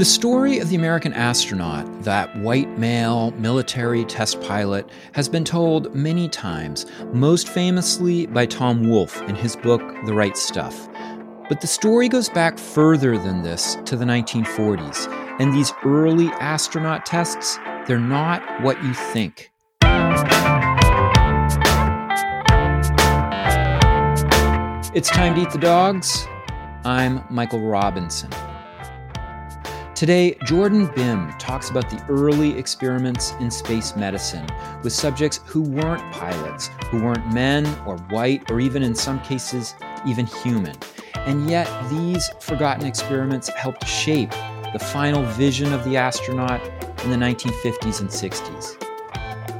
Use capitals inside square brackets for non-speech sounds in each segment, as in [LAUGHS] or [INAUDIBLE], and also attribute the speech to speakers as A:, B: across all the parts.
A: The story of the American astronaut, that white male military test pilot, has been told many times, most famously by Tom Wolfe in his book, The Right Stuff. But the story goes back further than this to the 1940s, and these early astronaut tests, they're not what you think. It's time to eat the dogs. I'm Michael Robinson. Today, Jordan Bimm talks about the early experiments in space medicine with subjects who weren't pilots, who weren't men or white, or even in some cases, even human. And yet, these forgotten experiments helped shape the final vision of the astronaut in the 1950s and 60s.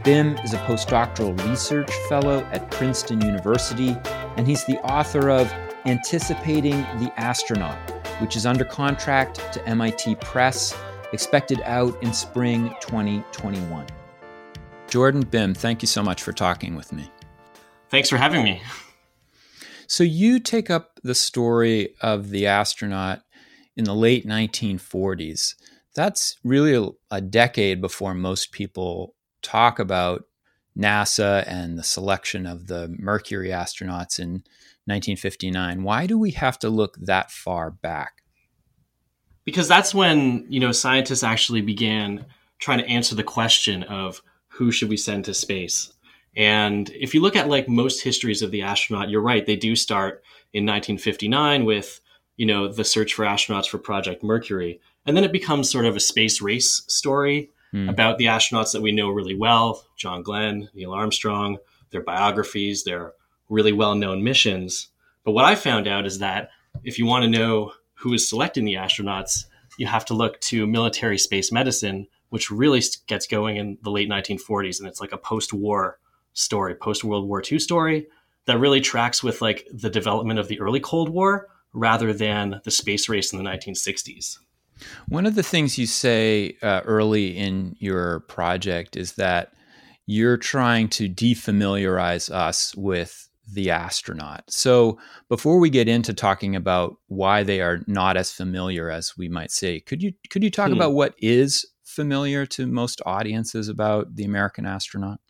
A: Bimm is a postdoctoral research fellow at Princeton University, and he's the author of Anticipating the Astronaut which is under contract to MIT Press, expected out in spring 2021. Jordan Bimm, thank you so much for talking with me.
B: Thanks for having me.
A: So, you take up the story of the astronaut in the late 1940s. That's really a, a decade before most people talk about NASA and the selection of the Mercury astronauts in 1959. Why do we have to look that far back?
B: Because that's when, you know, scientists actually began trying to answer the question of who should we send to space. And if you look at like most histories of the astronaut, you're right, they do start in 1959 with, you know, the search for astronauts for Project Mercury. And then it becomes sort of a space race story hmm. about the astronauts that we know really well John Glenn, Neil Armstrong, their biographies, their really well known missions. But what I found out is that if you want to know who is selecting the astronauts, you have to look to military space medicine, which really gets going in the late 1940s. And it's like a post war story, post World War II story that really tracks with like the development of the early Cold War rather than the space race in the 1960s.
A: One of the things you say uh, early in your project is that you're trying to defamiliarize us with the astronaut. So, before we get into talking about why they are not as familiar as we might say, could you could you talk hmm. about what is familiar to most audiences about the American astronaut?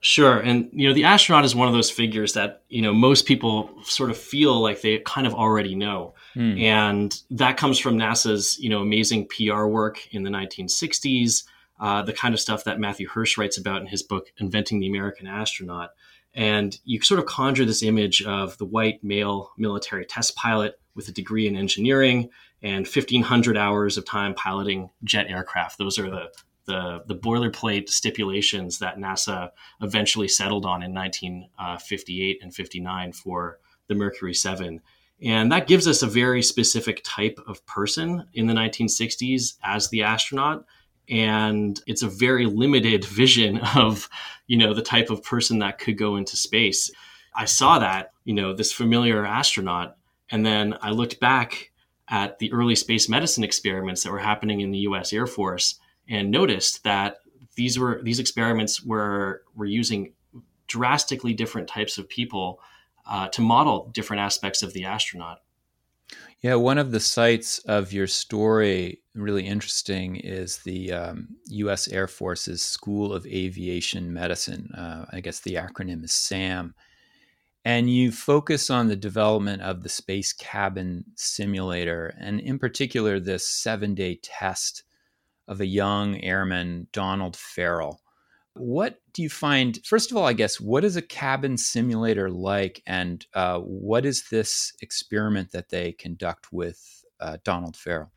B: Sure, and you know the astronaut is one of those figures that you know most people sort of feel like they kind of already know, hmm. and that comes from NASA's you know amazing PR work in the 1960s, uh, the kind of stuff that Matthew Hersch writes about in his book "Inventing the American Astronaut." And you sort of conjure this image of the white male military test pilot with a degree in engineering and 1,500 hours of time piloting jet aircraft. Those are the, the, the boilerplate stipulations that NASA eventually settled on in 1958 and 59 for the Mercury 7. And that gives us a very specific type of person in the 1960s as the astronaut and it's a very limited vision of you know the type of person that could go into space. I saw that you know this familiar astronaut and then i looked back at the early space medicine experiments that were happening in the us air force and noticed that these were these experiments were were using drastically different types of people uh, to model different aspects of the astronaut.
A: Yeah, one of the sites of your story, really interesting, is the um, U.S. Air Force's School of Aviation Medicine. Uh, I guess the acronym is SAM. And you focus on the development of the space cabin simulator, and in particular, this seven day test of a young airman, Donald Farrell. What do you find? First of all, I guess, what is a cabin simulator like, and uh, what is this experiment that they conduct with uh, Donald Farrell?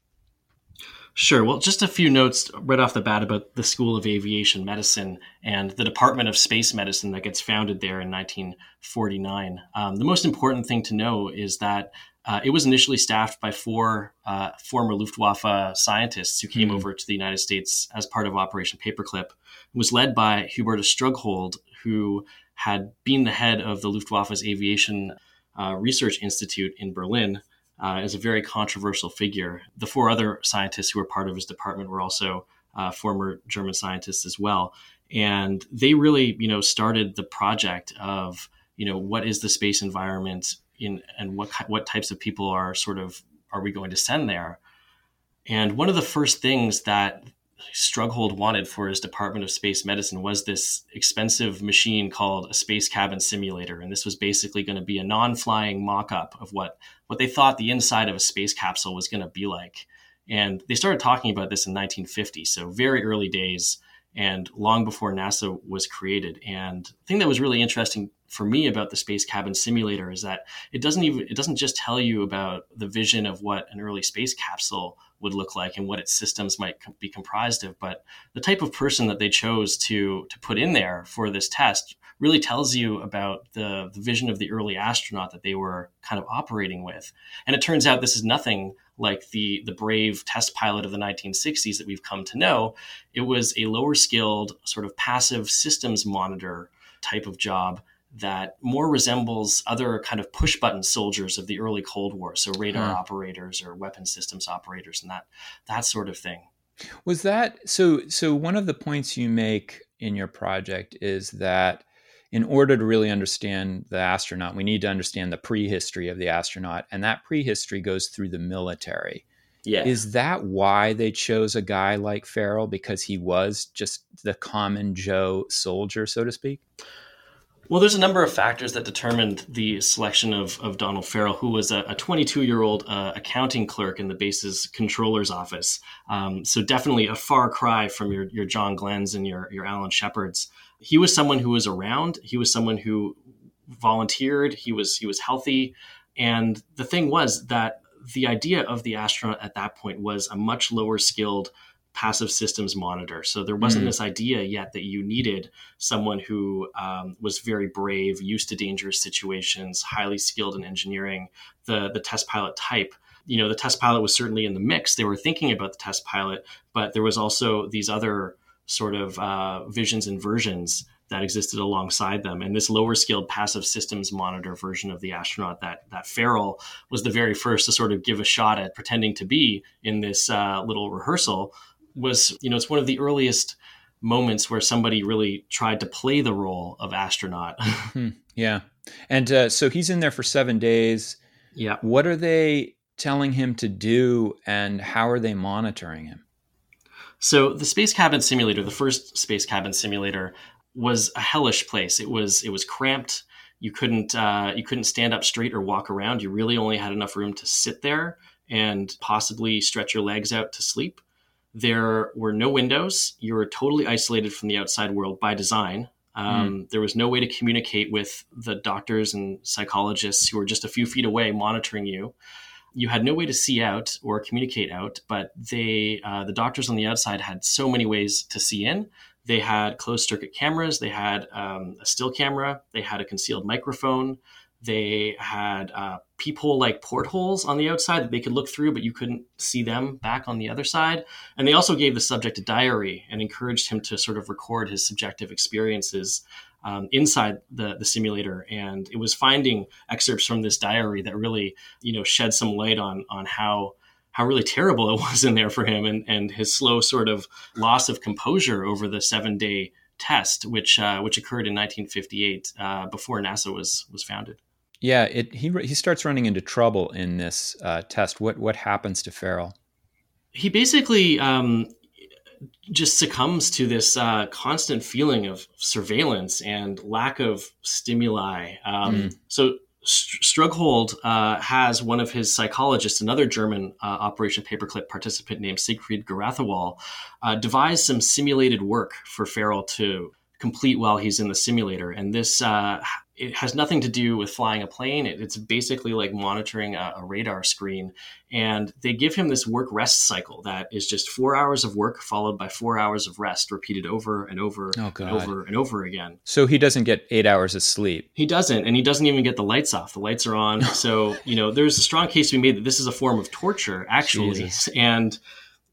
B: Sure. Well, just a few notes right off the bat about the School of Aviation Medicine and the Department of Space Medicine that gets founded there in 1949. Um, the most important thing to know is that uh, it was initially staffed by four uh, former Luftwaffe scientists who came mm-hmm. over to the United States as part of Operation Paperclip. It was led by Hubertus Strughold, who had been the head of the Luftwaffe's Aviation uh, Research Institute in Berlin. Uh, as a very controversial figure. The four other scientists who were part of his department were also uh, former German scientists as well, and they really, you know, started the project of, you know, what is the space environment in and what what types of people are sort of are we going to send there And one of the first things that Strughold wanted for his Department of Space Medicine was this expensive machine called a space cabin simulator. And this was basically going to be a non flying mock up of what, what they thought the inside of a space capsule was going to be like. And they started talking about this in 1950, so very early days and long before NASA was created. And the thing that was really interesting for me about the space cabin simulator is that it doesn't even it doesn't just tell you about the vision of what an early space capsule would look like and what its systems might be comprised of but the type of person that they chose to to put in there for this test really tells you about the, the vision of the early astronaut that they were kind of operating with. And it turns out this is nothing like the the brave test pilot of the 1960s that we've come to know. It was a lower skilled sort of passive systems monitor type of job that more resembles other kind of push button soldiers of the early Cold War, so radar hmm. operators or weapon systems operators and that that sort of thing.
A: Was that so so one of the points you make in your project is that in order to really understand the astronaut, we need to understand the prehistory of the astronaut, and that prehistory goes through the military.
B: Yeah.
A: Is that why they chose a guy like Farrell because he was just the common Joe soldier, so to speak?
B: Well, there's a number of factors that determined the selection of, of Donald Farrell, who was a 22 year old uh, accounting clerk in the base's controller's office. Um, so, definitely a far cry from your, your John Glenn's and your, your Alan Shepard's. He was someone who was around, he was someone who volunteered, he was, he was healthy. And the thing was that the idea of the astronaut at that point was a much lower skilled passive systems monitor. So there wasn't mm. this idea yet that you needed someone who um, was very brave, used to dangerous situations, highly skilled in engineering, the the test pilot type. You know, the test pilot was certainly in the mix. They were thinking about the test pilot, but there was also these other sort of uh, visions and versions that existed alongside them. And this lower skilled passive systems monitor version of the astronaut that that Farrell was the very first to sort of give a shot at pretending to be in this uh, little rehearsal was, you know, it's one of the earliest moments where somebody really tried to play the role of astronaut. [LAUGHS]
A: hmm, yeah. And uh, so he's in there for seven days.
B: Yeah.
A: What are they telling him to do and how are they monitoring him?
B: So the space cabin simulator, the first space cabin simulator, was a hellish place. It was it was cramped. You couldn't uh, you couldn't stand up straight or walk around. You really only had enough room to sit there and possibly stretch your legs out to sleep. There were no windows. You were totally isolated from the outside world by design. Um, mm. There was no way to communicate with the doctors and psychologists who were just a few feet away monitoring you. You had no way to see out or communicate out, but they, uh, the doctors on the outside, had so many ways to see in. They had closed circuit cameras. They had um, a still camera. They had a concealed microphone. They had uh, peephole like portholes on the outside that they could look through, but you couldn't see them back on the other side. And they also gave the subject a diary and encouraged him to sort of record his subjective experiences um, inside the, the simulator. And it was finding excerpts from this diary that really, you know, shed some light on on how how really terrible it [LAUGHS] was in there for him and, and his slow sort of loss of composure over the seven day test, which uh, which occurred in 1958 uh, before NASA was was founded.
A: Yeah, it, he he starts running into trouble in this uh, test. What what happens to Farrell?
B: He basically um, just succumbs to this uh, constant feeling of surveillance and lack of stimuli. Um, mm. So Strughold uh, has one of his psychologists, another German uh, Operation Paperclip participant named Siegfried Gerathewohl, uh, devise some simulated work for Farrell to complete while he's in the simulator. And this uh, it has nothing to do with flying a plane. It, it's basically like monitoring a, a, radar screen. And they give him this work rest cycle that is just four hours of work followed by four hours of rest, repeated over and over oh, and over and over again.
A: So he doesn't get eight hours of sleep.
B: He doesn't, and he doesn't even get the lights off. The lights are on. [LAUGHS] so you know, there's a strong case to be made that this is a form of torture, actually, Jesus. and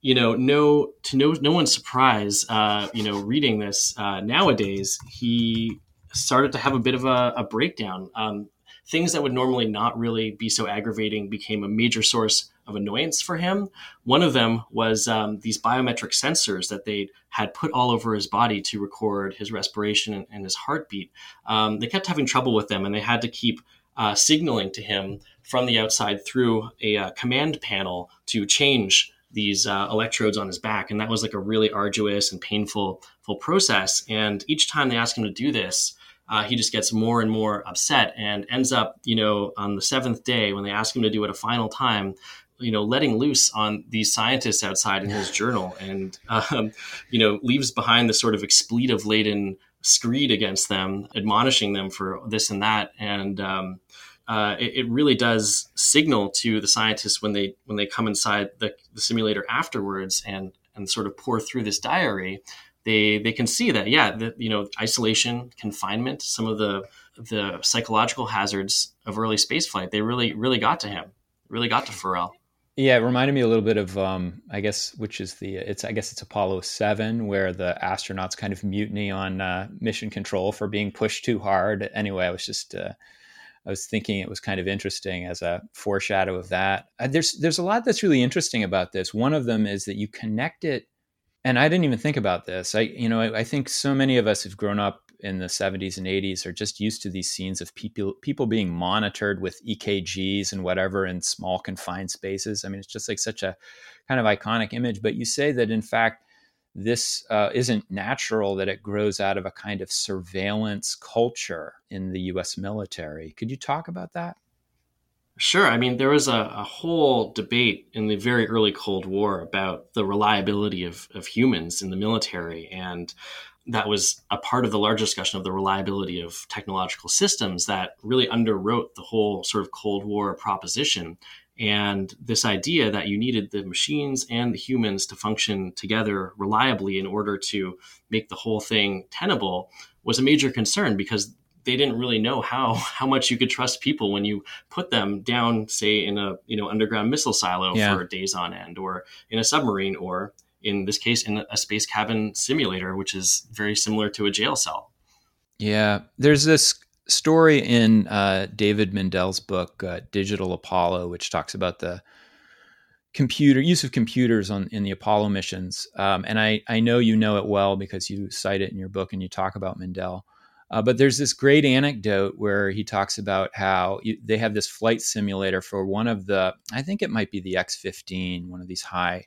B: you know, no to no no one's surprise, uh, you know, reading this uh, nowadays, he started to have a bit of a, a breakdown. Um, things that would normally not really be so aggravating became a major source of annoyance for him. One of them was um, these biometric sensors that they had put all over his body to record his respiration and, and his heartbeat. Um, they kept having trouble with them, and they had to keep uh, signaling to him from the outside through a uh, command panel to change these uh, electrodes on his back, and that was like a really arduous and painful full process. And each time they asked him to do this, uh, he just gets more and more upset and ends up, you know, on the seventh day when they ask him to do it a final time, you know, letting loose on these scientists outside in his journal, and um, you know, leaves behind the sort of expletive laden screed against them, admonishing them for this and that, and um, uh, it, it, really does signal to the scientists when they when they come inside the, the simulator afterwards and and sort of pour through this diary they they can see that yeah that you know isolation confinement some of the the psychological hazards of early spaceflight they really really got to him really got to Farrell
A: Yeah, it reminded me a little bit of, um, I guess, which is the it's I guess it's Apollo Seven, where the astronauts kind of mutiny on uh, mission control for being pushed too hard. Anyway, I was just uh, I was thinking it was kind of interesting as a foreshadow of that. Uh, there's there's a lot that's really interesting about this. One of them is that you connect it, and I didn't even think about this. I you know I, I think so many of us have grown up in the 70s and 80s are just used to these scenes of people people being monitored with EKGs and whatever in small confined spaces. I mean, it's just like such a kind of iconic image. But you say that in fact this uh, isn't natural; that it grows out of a kind of surveillance culture in the U.S. military. Could you talk about that?
B: Sure. I mean, there was a, a, whole debate in the very early Cold War about the reliability of, of humans in the military. And that was a part of the larger discussion of the reliability of technological systems that really underwrote the whole sort of Cold War proposition. And this idea that you needed the machines and the humans to function together reliably in order to make the whole thing tenable was a major concern because they didn't really know how [LAUGHS] how much you could trust people when you put them down, say, in a you know underground missile silo yeah. for days on end, or in a submarine, or in this case, in a space cabin simulator, which is very similar to a jail cell.
A: Yeah, there's this story in uh, David Mindell's book, uh, Digital Apollo, which talks about the computer use of computers on in the Apollo missions. Um, and I, I know you know it well because you cite it in your book and you talk about Mendel. Uh, but there's this great anecdote where he talks about how you, they have this flight simulator for one of the, I think it might be the X 15, one of these high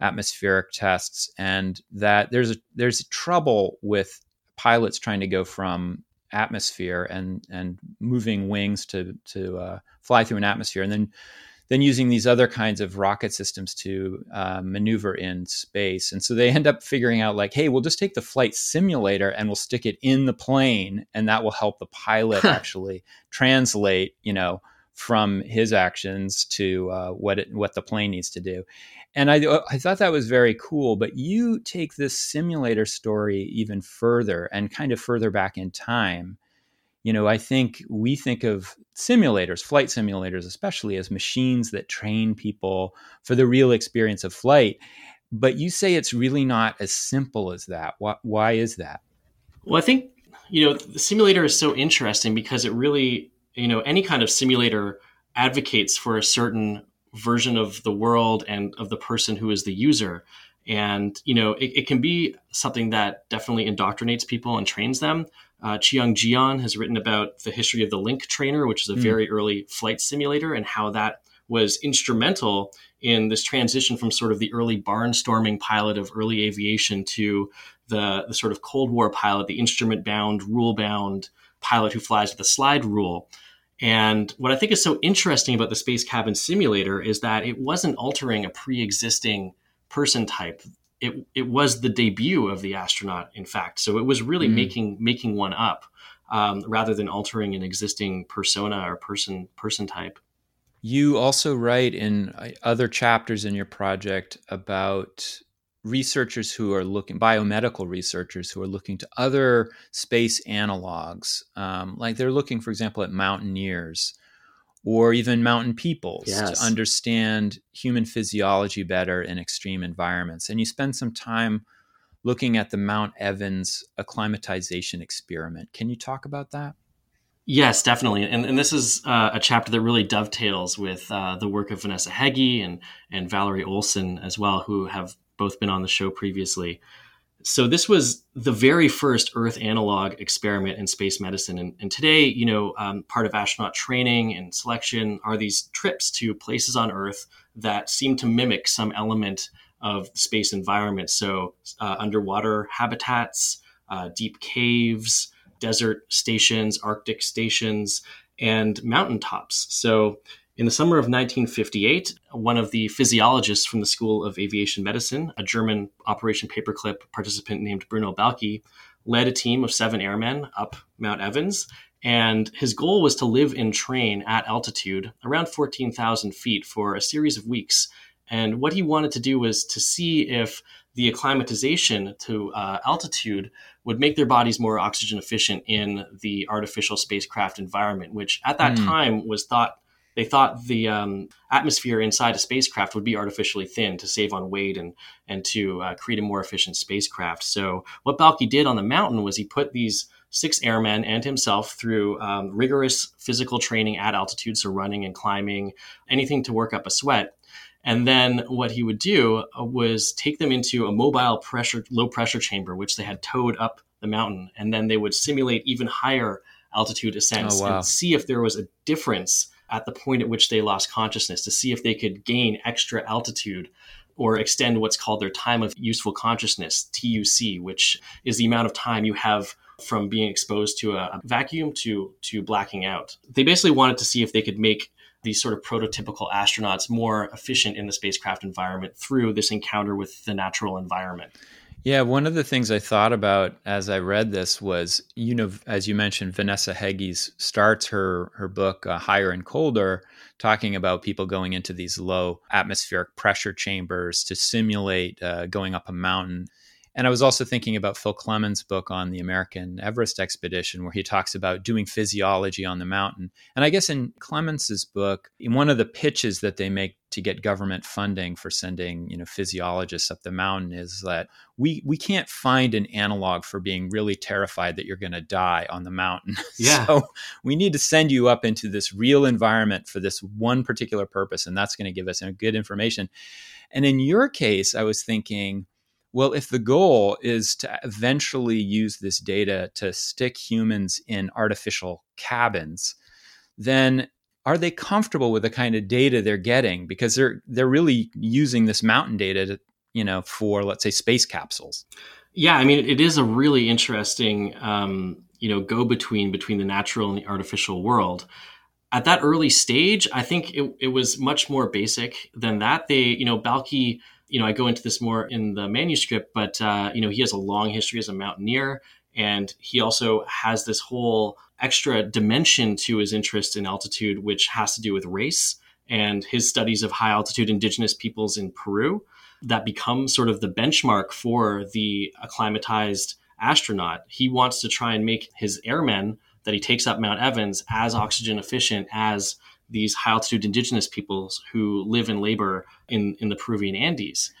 A: atmospheric tests, and that there's a there's trouble with pilots trying to go from atmosphere and and moving wings to to uh, fly through an atmosphere, and then then using these other kinds of rocket systems to uh, maneuver in space. And so they end up figuring out like, hey, we'll just take the flight simulator and we'll stick it in the plane, and that will help the pilot actually translate, you know, from his actions to uh, what it, what the plane needs to do. And I, I thought that was very cool. But you take this simulator story even further and kind of further back in time. You know, I think we think of simulators, flight simulators, especially as machines that train people for the real experience of flight. But you say it's really not as simple as that. Why, why is that?
B: Well, I think, you know, the simulator is so interesting because it really, you know, any kind of simulator advocates for a certain version of the world and of the person who is the user and you know it, it, can be something that definitely indoctrinates people and trains them uh, Chihyung Jeon has written about the history of the link trainer which is a mm. very early flight simulator and how that was instrumental in this transition from sort of the early barnstorming pilot of early aviation to the, the sort of cold war pilot the instrument bound rule bound pilot who flies with a slide rule and what I think is so interesting about the Space Cabin Simulator is that it wasn't altering a pre existing person type. It, it was the debut of the astronaut, in fact. So it was really mm. making making one up um, rather than altering an existing persona or person person type.
A: You also write in uh, other chapters in your project about researchers who are looking, biomedical researchers who are looking to other space analogs. Um, like they're looking, for example, at mountaineers or even mountain peoples yes. to understand human physiology better in extreme environments. And you spend some time looking at the Mount Evans acclimatization experiment. Can you talk about that?
B: Yes, definitely, and, and this is uh, a chapter that really dovetails with uh, the work of Vanessa Heggie and and Valerie Olson as well, who have both been on the show previously. So this was the very first Earth analog experiment in space medicine, and, and today, you know, um, part of astronaut training and selection are these trips to places on Earth that seem to mimic some element of space environment. So uh, underwater habitats, uh, deep caves, desert stations, Arctic stations, and mountaintops. So in the summer of 1958, one of the physiologists from the School of Aviation Medicine, a German Operation Paperclip participant named Bruno Balke, led a team of seven airmen up Mount Evans. And his goal was to live and train at altitude around 14,000 feet for a series of weeks. And what he wanted to do was to see if the acclimatization to uh, altitude would make their bodies more oxygen efficient in the artificial spacecraft environment, which at that mm. time was thought they thought the um, atmosphere inside a spacecraft would be artificially thin to save on weight and and to uh, create a more efficient spacecraft. So what Balke did on the mountain was he put these six airmen and himself through um, rigorous physical training at altitude, so running and climbing, anything to work up a sweat. And then what he would do uh, was take them into a mobile pressure, low pressure chamber, which they had towed up the mountain, and then they would simulate even higher altitude ascents oh, wow. and see if there was a difference at the point at which they lost consciousness to see if they could gain extra altitude or extend what's called their time of useful consciousness, TUC, which is the amount of time you have from being exposed to a vacuum to to blacking out. They basically wanted to see if they could make these sort of prototypical astronauts more efficient in the spacecraft environment through this encounter with the natural environment.
A: Yeah, one of the things I thought about as I read this was, you know, as you mentioned, Vanessa Heggie's starts her her book uh, Higher and Colder, talking about people going into these low atmospheric pressure chambers to simulate uh, going up a mountain. And I was also thinking about Phil Clements' book on the American Everest expedition, where he talks about doing physiology on the mountain. And I guess in Clements's book, in one of the pitches that they make to get government funding for sending, you know, physiologists up the mountain is that we we can't find an analog for being really terrified that you're going to die on the mountain. [LAUGHS]
B: Yeah.
A: so we need to send you up into this real environment for this one particular purpose, and that's going to give us good information. And in your case, I was thinking well, if the goal is to eventually use this data to stick humans in artificial cabins, then are they comfortable with the kind of data they're getting? Because they're they're really using this mountain data to, you know, for let's say space capsules.
B: Yeah, I mean, it is a really interesting, um, you know, go between between the natural and the artificial world. At that early stage, I think it, it was much more basic than that. They, you know, Balke you know, I go into this more in the manuscript, but uh, you know, he has a long history as a mountaineer, and he also has this whole extra dimension to his interest in altitude, which has to do with race and his studies of high altitude indigenous peoples in Peru. That becomes sort of the benchmark for the acclimatized astronaut. He wants to try and make his airmen that he takes up Mount Evans as oxygen efficient as these high altitude indigenous peoples who live and labor in, in the Peruvian Andes.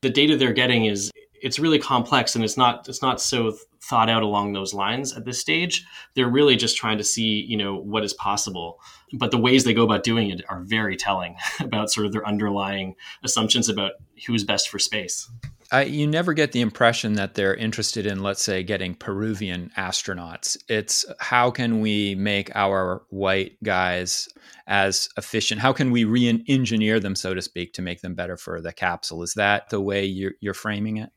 B: The data they're getting is it's really complex and it's not it's not so thought out along those lines at this stage. They're really just trying to see, you know, what is possible. But the ways they go about doing it are very telling [LAUGHS] about sort of their underlying assumptions about who's best for space.
A: I, you never get the impression that they're interested in, let's say, getting Peruvian astronauts. It's how can we make our white guys as efficient? How can we re engineer them, so to speak, to make them better for the capsule? Is that the way you're, you're framing it?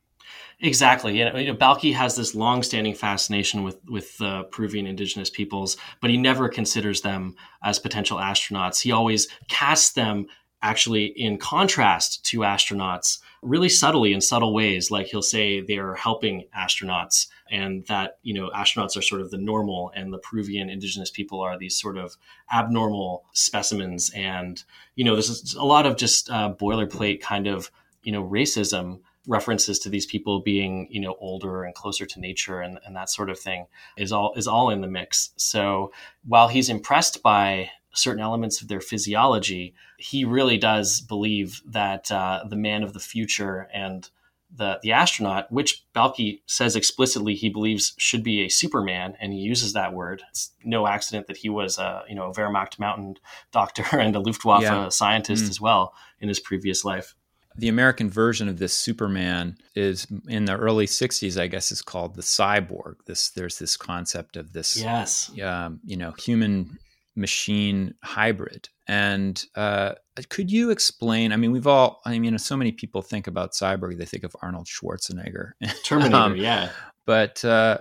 B: Exactly. You know, Balke has this long-standing fascination with with uh, Peruvian indigenous peoples, but he never considers them as potential astronauts. He always casts them actually in contrast to astronauts really subtly in subtle ways like he'll say they're helping astronauts and that you know astronauts are sort of the normal and the peruvian indigenous people are these sort of abnormal specimens. And you know there's a lot of just uh, boilerplate kind of you know racism references to these people being you know older and closer to nature and, and that sort of thing is all is all in the mix. So while he's impressed by certain elements of their physiology, he really does believe that uh, the man of the future and the the astronaut, which Balke says explicitly he believes should be a Superman, and he uses that word. It's no accident that he was a you know a Wehrmacht mountain doctor [LAUGHS] and a Luftwaffe yeah. scientist mm. as well in his previous life.
A: the American version of this Superman is in the early '60s. I guess is called the cyborg. This there's this concept of this,
B: yes,
A: um, you know, human machine hybrid. And uh, could you explain? I mean, we've all, I mean, so many people think about cyborg, they think of Arnold Schwarzenegger, [LAUGHS]
B: Terminator, um, yeah.
A: But uh,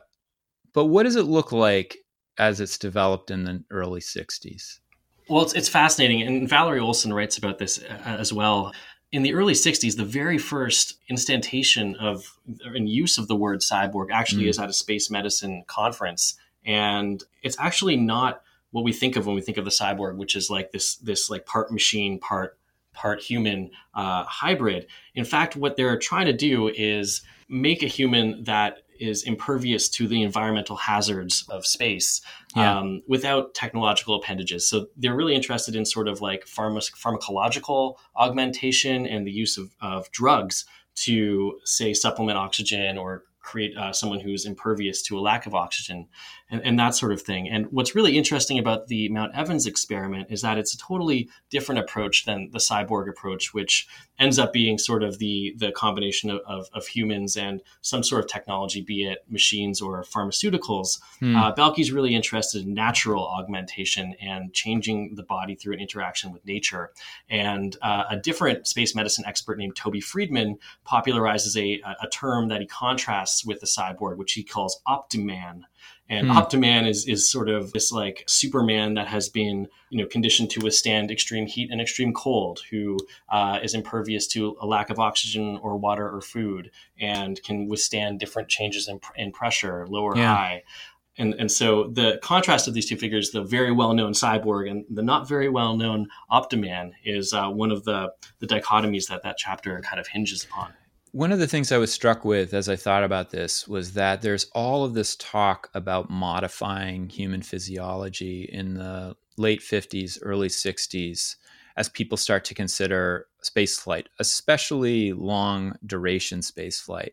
A: but what does it look like as it's developed in the early '60s?
B: Well, it's, it's fascinating, and Valerie Olson writes about this uh, as well. In the early 60s, the very first instantation of and use of the word cyborg actually mm. is at a space medicine conference. And it's actually not what we think of when we think of the cyborg, which is like this this like part machine, part part human uh, hybrid. In fact, what they're trying to do is make a human that is impervious to the environmental hazards of space yeah. um, without technological appendages. So they're really interested in sort of like pharma- pharmacological augmentation and the use of, of drugs to, say, supplement oxygen or create uh, someone who's impervious to a lack of oxygen and, and, that sort of thing. And what's really interesting about the Mount Evans experiment is that it's a totally different approach than the cyborg approach, which ends up being sort of the, the combination of, of, of humans and some sort of technology, be it machines or pharmaceuticals. Hmm. Uh, really interested in natural augmentation and changing the body through an interaction with nature. And uh, a different space medicine expert named Toby Freedman popularizes a, a term that he contrasts with the cyborg, which he calls Optiman. And hmm. Optiman is is sort of this like Superman that has been you know conditioned to withstand extreme heat and extreme cold, who uh, is impervious to a lack of oxygen or water or food, and can withstand different changes in, in pressure, low or yeah. high. And, and so the contrast of these two figures, the very well known cyborg and the not very well known Optiman, is uh, one of the, the dichotomies that that chapter kind of hinges upon.
A: One of the things I was struck with as I thought about this was that there's all of this talk about modifying human physiology in the late 50s, early 60s, as people start to consider spaceflight, especially long duration spaceflight.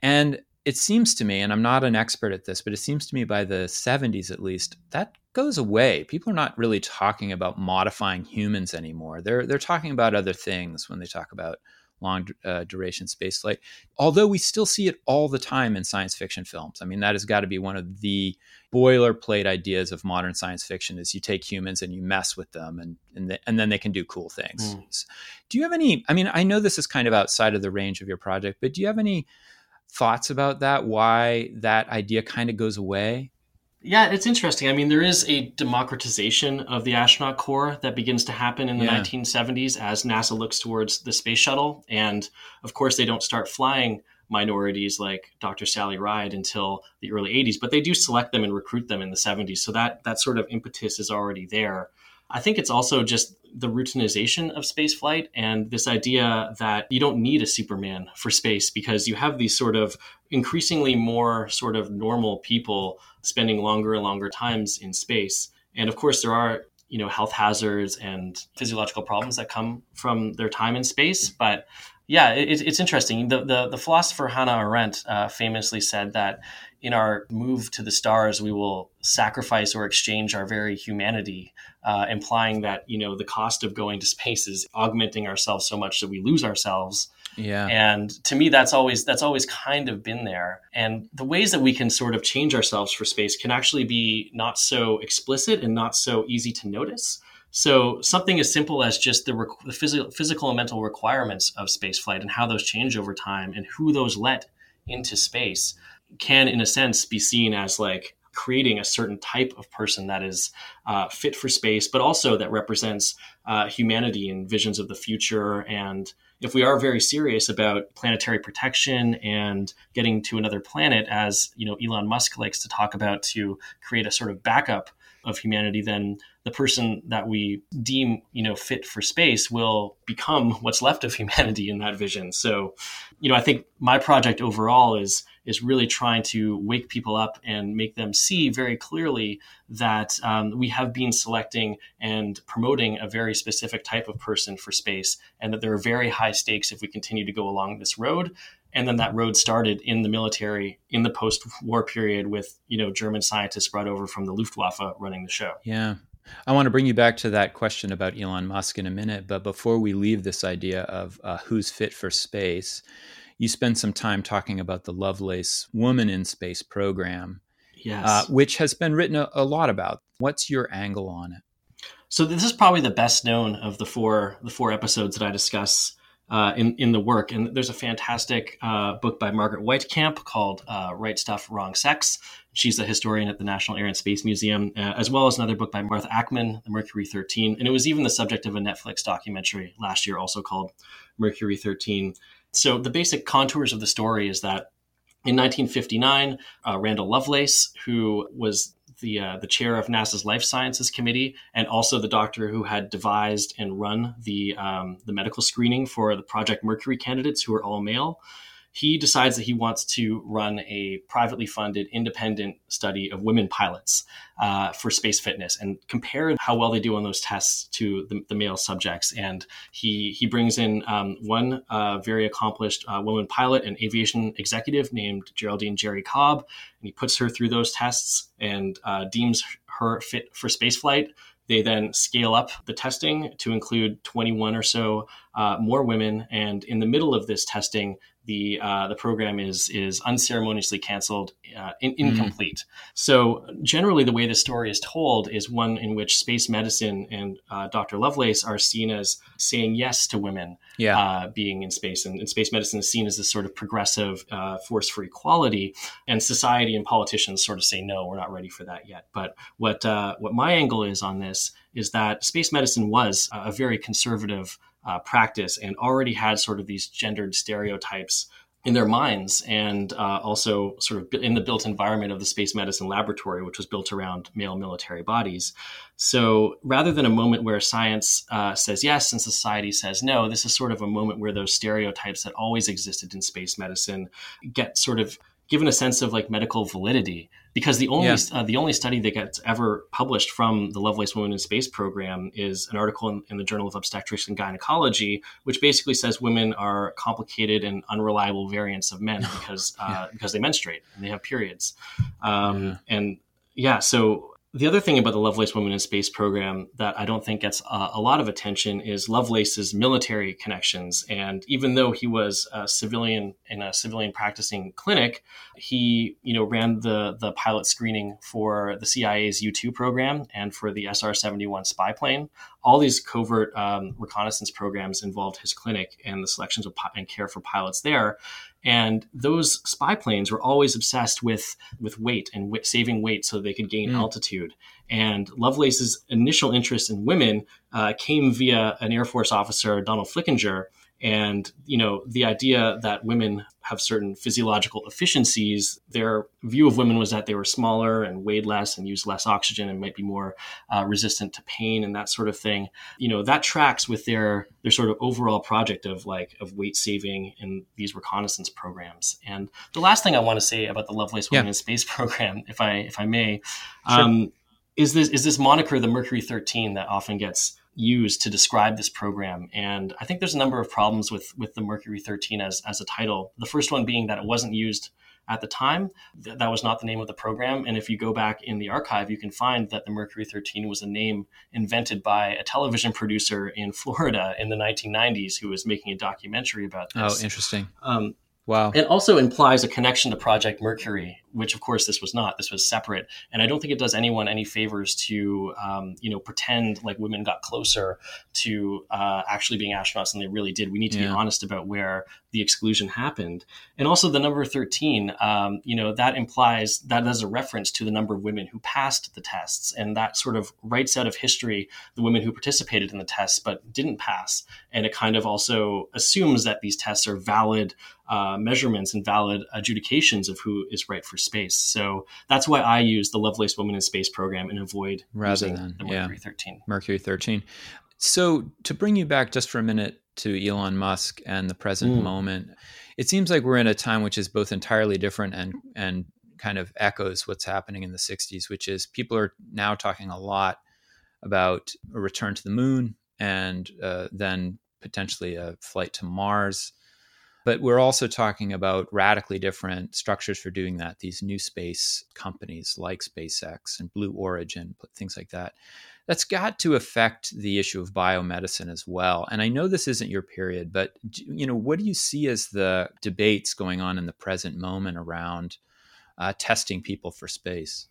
A: And it seems to me, and I'm not an expert at this, but it seems to me by the 70s at least, that goes away. People are not really talking about modifying humans anymore. They're they're talking about other things when they talk about long uh, duration spaceflight. Although we still see it all the time in science fiction films. I mean, that has got to be one of the boilerplate ideas of modern science fiction: is you take humans and you mess with them, and and, and then they can do cool things. Mm. Do you have any? I mean, I know this is kind of outside of the range of your project, but do you have any thoughts about that? Why that idea kind of goes away?
B: Yeah, it's interesting. I mean, there is a democratization of the astronaut corps that begins to happen in the yeah. 1970s as NASA looks towards the space shuttle. And of course, they don't start flying minorities like Dr. Sally Ride until the early 80s, but they do select them and recruit them in the 70s. So that that sort of impetus is already there. I think it's also just the routinization of spaceflight and this idea that you don't need a Superman for space because you have these sort of increasingly more sort of normal people spending longer and longer times in space. And of course, there are you know health hazards and physiological problems that come from their time in space. But yeah, it, it's interesting. The, the, the philosopher Hannah Arendt uh, famously said that in our move to the stars, we will sacrifice or exchange our very humanity, uh, implying that you know the cost of going to space is augmenting ourselves so much that we lose ourselves.
A: Yeah.
B: And to me, that's always that's always kind of been there. And the ways that we can sort of change ourselves for space can actually be not so explicit and not so easy to notice. So something as simple as just the, the phys- physical and mental requirements of spaceflight and how those change over time and who those let into space can, in a sense, be seen as like creating a certain type of person that is uh, fit for space, but also that represents uh, humanity and visions of the future. And if we are very serious about planetary protection and getting to another planet, as you know, Elon Musk likes to talk about, to create a sort of backup of humanity, then the person that we deem you know fit for space will become what's left of [LAUGHS] humanity in that vision. So, you know, I think my project overall is is really trying to wake people up and make them see very clearly that um, we have been selecting and promoting a very specific type of person for space, and that there are very high stakes if we continue to go along this road and then that road started in the military in the post-war period with you know German scientists brought over from the Luftwaffe running the show.
A: Yeah. I want to bring you back to that question about Elon Musk in a minute, but before we leave this idea of uh, who's fit for space, you spend some time talking about the Lovelace Woman in Space program,
B: yes. Uh,
A: which has been written a, a lot about. What's your angle on it?
B: So this is probably the best known of the four the four episodes that I discuss uh, in in the work. And there's a fantastic uh, book by Margaret Weitekamp called uh, "Right Stuff, Wrong Sex." She's a historian at the National Air and Space Museum, uh, as well as another book by Martha Ackmann, "The Mercury 13," and it was even the subject of a Netflix documentary last year, also called "Mercury 13." So the basic contours of the story is that in 1959, uh, Randall Lovelace, who was the uh, the chair of NASA's Life Sciences Committee, and also the doctor who had devised and run the um, the medical screening for the Project Mercury candidates, who are all male he decides that he wants to run a privately funded independent study of women pilots uh, for space fitness and compare how well they do on those tests to the, the male subjects. And he he brings in um, one uh, very accomplished uh, woman pilot, an aviation executive named Geraldine Jerrie Cobb, and he puts her through those tests and uh, deems her fit for spaceflight. They then scale up the testing to include 21 or so uh, more women. And in the middle of this testing, the uh, the program is is unceremoniously canceled, uh, in, mm-hmm. incomplete. Mm. So generally, the way the story is told is one in which space medicine and uh, Dr. Lovelace are seen as saying yes to women yeah. Uh, being in space, and, and, space medicine is seen as this sort of progressive uh, force for equality, and society and politicians sort of say no, we're not ready for that yet. But what uh, what my angle is on this is that space medicine was a very conservative uh, practice and already had sort of these gendered stereotypes in their minds and uh, also sort of in the built environment of the space medicine laboratory which was built around male military bodies. So rather than a moment where science uh, says yes and society says no this is sort of a moment where those stereotypes that always existed in space medicine get sort of given a sense of like medical validity because the only yeah. uh, the only study that gets ever published from the Lovelace Women in Space program is an article in, in, the Journal of Obstetrics and Gynecology, which basically says women are complicated and unreliable variants of men [LAUGHS] because uh, yeah. because they menstruate and they have periods, um, yeah. and yeah, so the other thing about the Lovelace Women in Space program that I don't think gets uh, a lot of attention is Lovelace's military connections. And even though he was a civilian in a civilian practicing clinic, he you know ran the the pilot screening for the CIA's U two program and for the SR seventy one spy plane. All these covert um, reconnaissance programs involved his clinic and the selections of and care for pilots there. And those spy planes were always obsessed with with weight and w- saving weight so they could gain mm. altitude. And Lovelace's initial interest in women uh, came via an Air Force officer, Donald Flickinger, and you know the idea that women have certain physiological efficiencies their view of women was that they were smaller and weighed less and used less oxygen and might be more uh, resistant to pain and that sort of thing you know that tracks with their their sort of overall project of like of weight saving in these reconnaissance programs and the last thing i want to say about the lovelace women yeah. in space program if i if i may sure. um, is this is this moniker the mercury 13 that often gets used to describe this program. And I think there's a number of problems with with the Mercury 13 as as a title. The first one being that it wasn't used at the time. Th- that was not the name of the program. And if you go back in the archive, you can find that the Mercury 13 was a name invented by a television producer in Florida in the 1990s who was making a documentary about this.
A: Oh, interesting. Um,
B: Wow. It also implies a connection to Project Mercury, which of course this was not. This was separate, and I don't think it does anyone any favors to um, you know pretend like women got closer to uh, actually being astronauts than they really did. We need to yeah. be honest about where the exclusion happened, and also the number thirteen. Um, you know that implies that as a reference to the number of women who passed the tests, and that sort of writes out of history the women who participated in the tests but didn't pass, and it kind of also assumes that these tests are valid. Uh, measurements and valid adjudications of who is right for space. So that's why I use the Lovelace Women in Space program and avoid Rather than, Mercury yeah, 13.
A: Mercury 13. So to bring you back just for a minute to Elon Musk and the present mm. moment, it seems like we're in a time which is both entirely different and and kind of echoes what's happening in the 60s, which is people are now talking a lot about a return to the moon and uh, then potentially a flight to Mars. But we're also talking about radically different structures for doing that. These new space companies like SpaceX and Blue Origin, things like that. that's got to affect the issue of biomedicine as well. And I know this isn't your period, but you know, what do you see as the debates going on in the present moment around uh, testing people for space?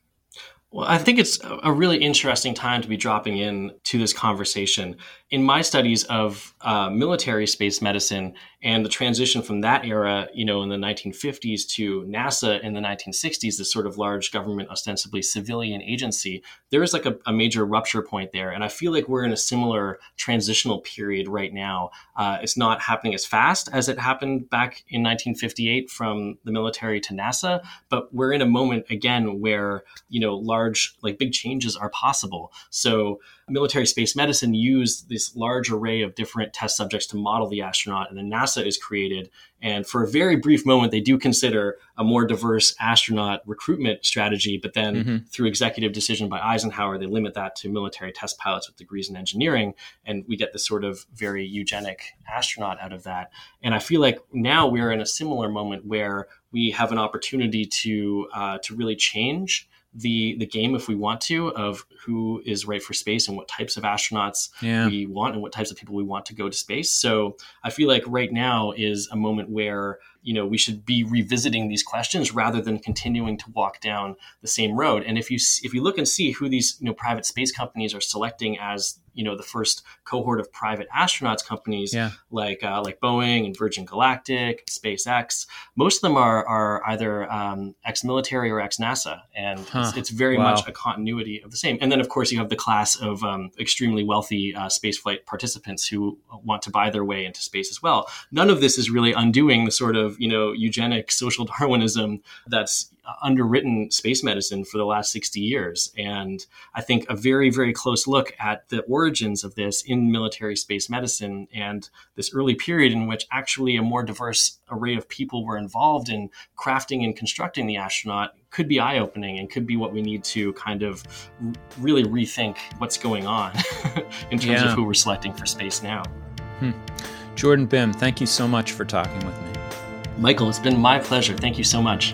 B: Well, I think it's a really interesting time to be dropping in to this conversation. In my studies of uh, military space medicine and the transition from that era, you know, in the 1950s to NASA in the 1960s, this sort of large government, ostensibly civilian agency, there is like a, a major rupture point there. And I feel like we're in a similar transitional period right now. Uh, it's not happening as fast as it happened back in 1958 from the military to NASA, but we're in a moment again where, you know, large large, like big changes are possible. So military space medicine used this large array of different test subjects to model the astronaut, and then NASA is created. And for a very brief moment, they do consider a more diverse astronaut recruitment strategy, but then mm-hmm. through executive decision by Eisenhower, they limit that to military test pilots with degrees in engineering, and we get this sort of very eugenic astronaut out of that. And I feel like now we're in a similar moment where we have an opportunity to uh, to really change the the game if we want to of who is right for space and what types of astronauts yeah. we want and what types of people we want to go to space. So I feel like right now is a moment where you know we should be revisiting these questions rather than continuing to walk down the same road and if you if you look and see who these you know private space companies are selecting as you know the first cohort of private astronauts companies yeah. like uh, like Boeing and Virgin Galactic, SpaceX. Most of them are are either um, ex-military or ex-NASA, and huh. it's, it's, very wow. much a continuity of the same. And then of course you have the class of um, extremely wealthy uh, spaceflight participants who want to buy their way into space as well. None of this is really undoing the sort of you know eugenic social [LAUGHS] Darwinism that's underwritten space medicine for the last 60 years. And I think a very, very close look at the origins of this in military space medicine and this early period in which actually a more diverse array of people were involved in crafting and constructing the astronaut could be eye opening and could be what we need to kind of really rethink what's going on [LAUGHS] in terms yeah. of who we're selecting for space now.
A: Hmm. Jordan Bimm, thank you so much for talking with me.
B: Michael, it's been my pleasure. Thank you so much.